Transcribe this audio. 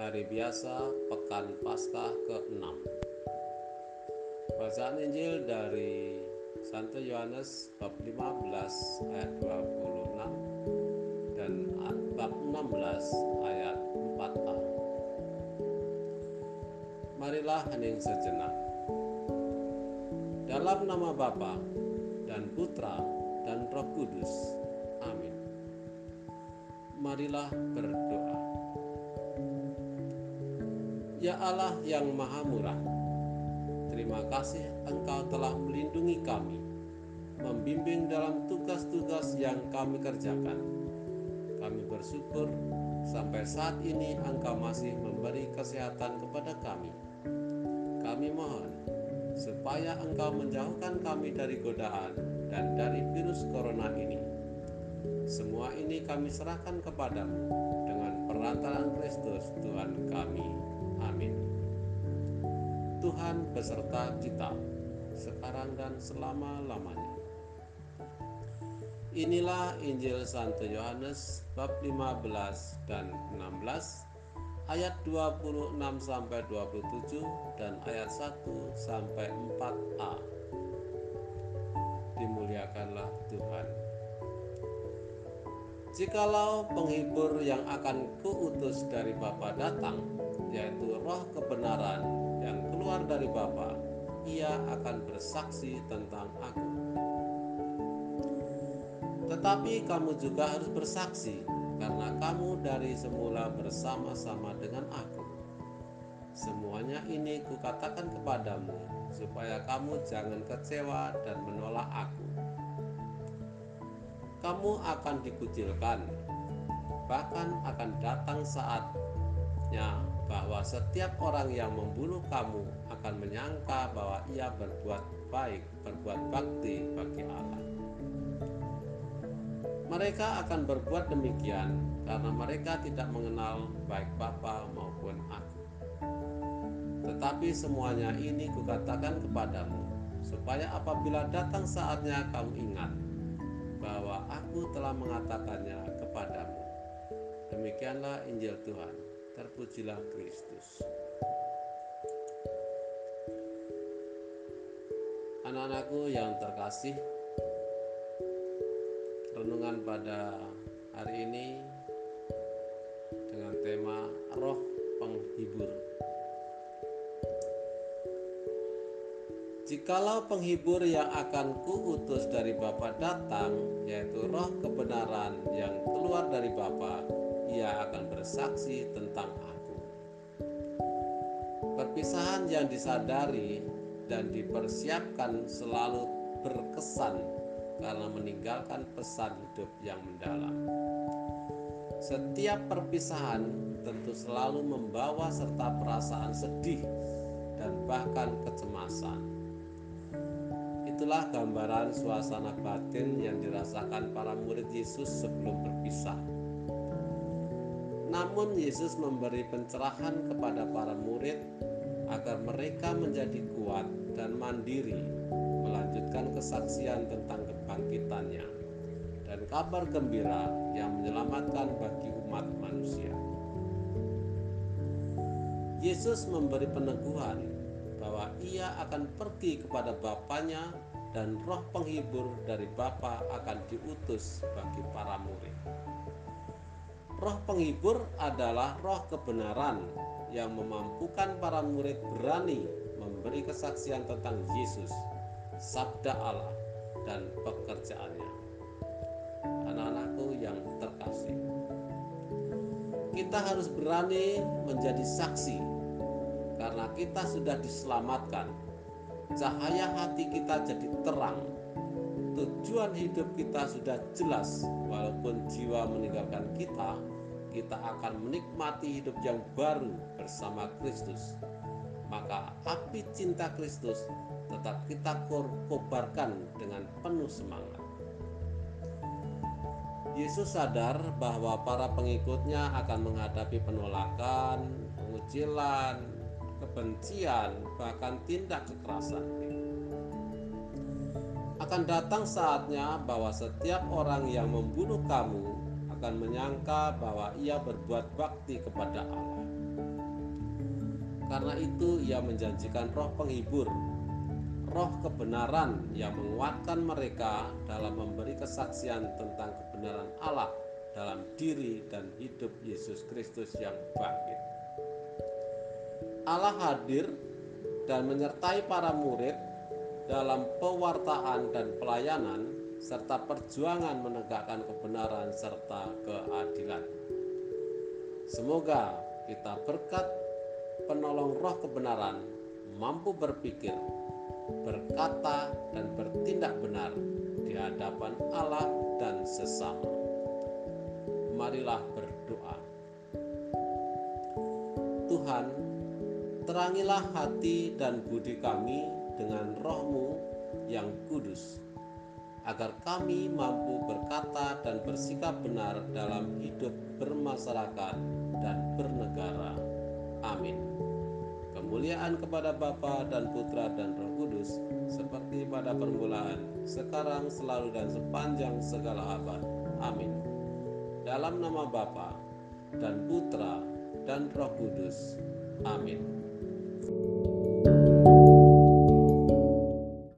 Hari biasa Pekan Paskah ke-6 Bacaan Injil dari Santo Yohanes bab 15 ayat 26 dan bab 16 ayat 4a Marilah hening sejenak Dalam nama Bapa dan Putra dan Roh Kudus. Amin. Marilah berdoa. Ya Allah yang Maha Murah, terima kasih Engkau telah melindungi kami, membimbing dalam tugas-tugas yang kami kerjakan. Kami bersyukur sampai saat ini Engkau masih memberi kesehatan kepada kami. Kami mohon supaya Engkau menjauhkan kami dari godaan dan dari virus corona ini. Semua ini kami serahkan kepadamu dengan perantaraan Kristus Tuhan kami. Amin. Tuhan beserta kita sekarang dan selama-lamanya. Inilah Injil Santo Yohanes bab 15 dan 16 ayat 26 sampai 27 dan ayat 1 sampai 4a dimuliakanlah Tuhan. Jikalau penghibur yang akan kuutus dari Bapa datang, yaitu roh kebenaran yang keluar dari Bapa, ia akan bersaksi tentang aku. Tetapi kamu juga harus bersaksi, karena kamu dari semula bersama-sama dengan aku. Semuanya ini kukatakan kepadamu, supaya kamu jangan kecewa dan menolak aku. Kamu akan dikucilkan, bahkan akan datang saatnya bahwa setiap orang yang membunuh kamu akan menyangka bahwa ia berbuat baik, berbuat bakti bagi Allah. Mereka akan berbuat demikian karena mereka tidak mengenal baik Bapa maupun aku. Tetapi semuanya ini kukatakan kepadamu, supaya apabila datang saatnya kamu ingat bahwa aku telah mengatakannya kepadamu. Demikianlah Injil Tuhan. Terpujilah Kristus. Anak-anakku yang terkasih, renungan pada hari ini dengan tema roh penghibur. Jikalau penghibur yang akan kuutus dari Bapa datang, yaitu roh kebenaran yang keluar dari Bapa, ia akan bersaksi tentang aku. Perpisahan yang disadari dan dipersiapkan selalu berkesan karena meninggalkan pesan hidup yang mendalam. Setiap perpisahan tentu selalu membawa serta perasaan sedih dan bahkan kecemasan Itulah gambaran suasana batin yang dirasakan para murid Yesus sebelum berpisah. Namun Yesus memberi pencerahan kepada para murid agar mereka menjadi kuat dan mandiri melanjutkan kesaksian tentang kebangkitannya dan kabar gembira yang menyelamatkan bagi umat manusia. Yesus memberi peneguhan bahwa ia akan pergi kepada Bapaknya dan roh penghibur dari Bapa akan diutus bagi para murid. Roh penghibur adalah roh kebenaran yang memampukan para murid berani memberi kesaksian tentang Yesus, sabda Allah, dan pekerjaannya. Anak-anakku yang terkasih, kita harus berani menjadi saksi karena kita sudah diselamatkan cahaya hati kita jadi terang. Tujuan hidup kita sudah jelas, walaupun jiwa meninggalkan kita, kita akan menikmati hidup yang baru bersama Kristus. Maka api cinta Kristus tetap kita kobarkan dengan penuh semangat. Yesus sadar bahwa para pengikutnya akan menghadapi penolakan, pengucilan, kebencian, bahkan tindak kekerasan. Akan datang saatnya bahwa setiap orang yang membunuh kamu akan menyangka bahwa ia berbuat bakti kepada Allah. Karena itu ia menjanjikan roh penghibur, roh kebenaran yang menguatkan mereka dalam memberi kesaksian tentang kebenaran Allah dalam diri dan hidup Yesus Kristus yang bangkit. Allah hadir dan menyertai para murid dalam pewartaan dan pelayanan serta perjuangan menegakkan kebenaran serta keadilan. Semoga kita berkat penolong roh kebenaran mampu berpikir, berkata, dan bertindak benar di hadapan Allah dan sesama. Marilah berdoa. Tuhan, terangilah hati dan budi kami dengan rohmu yang kudus, agar kami mampu berkata dan bersikap benar dalam hidup bermasyarakat dan bernegara. Amin. Kemuliaan kepada Bapa dan Putra dan Roh Kudus, seperti pada permulaan, sekarang, selalu, dan sepanjang segala abad. Amin. Dalam nama Bapa dan Putra dan Roh Kudus. Amin.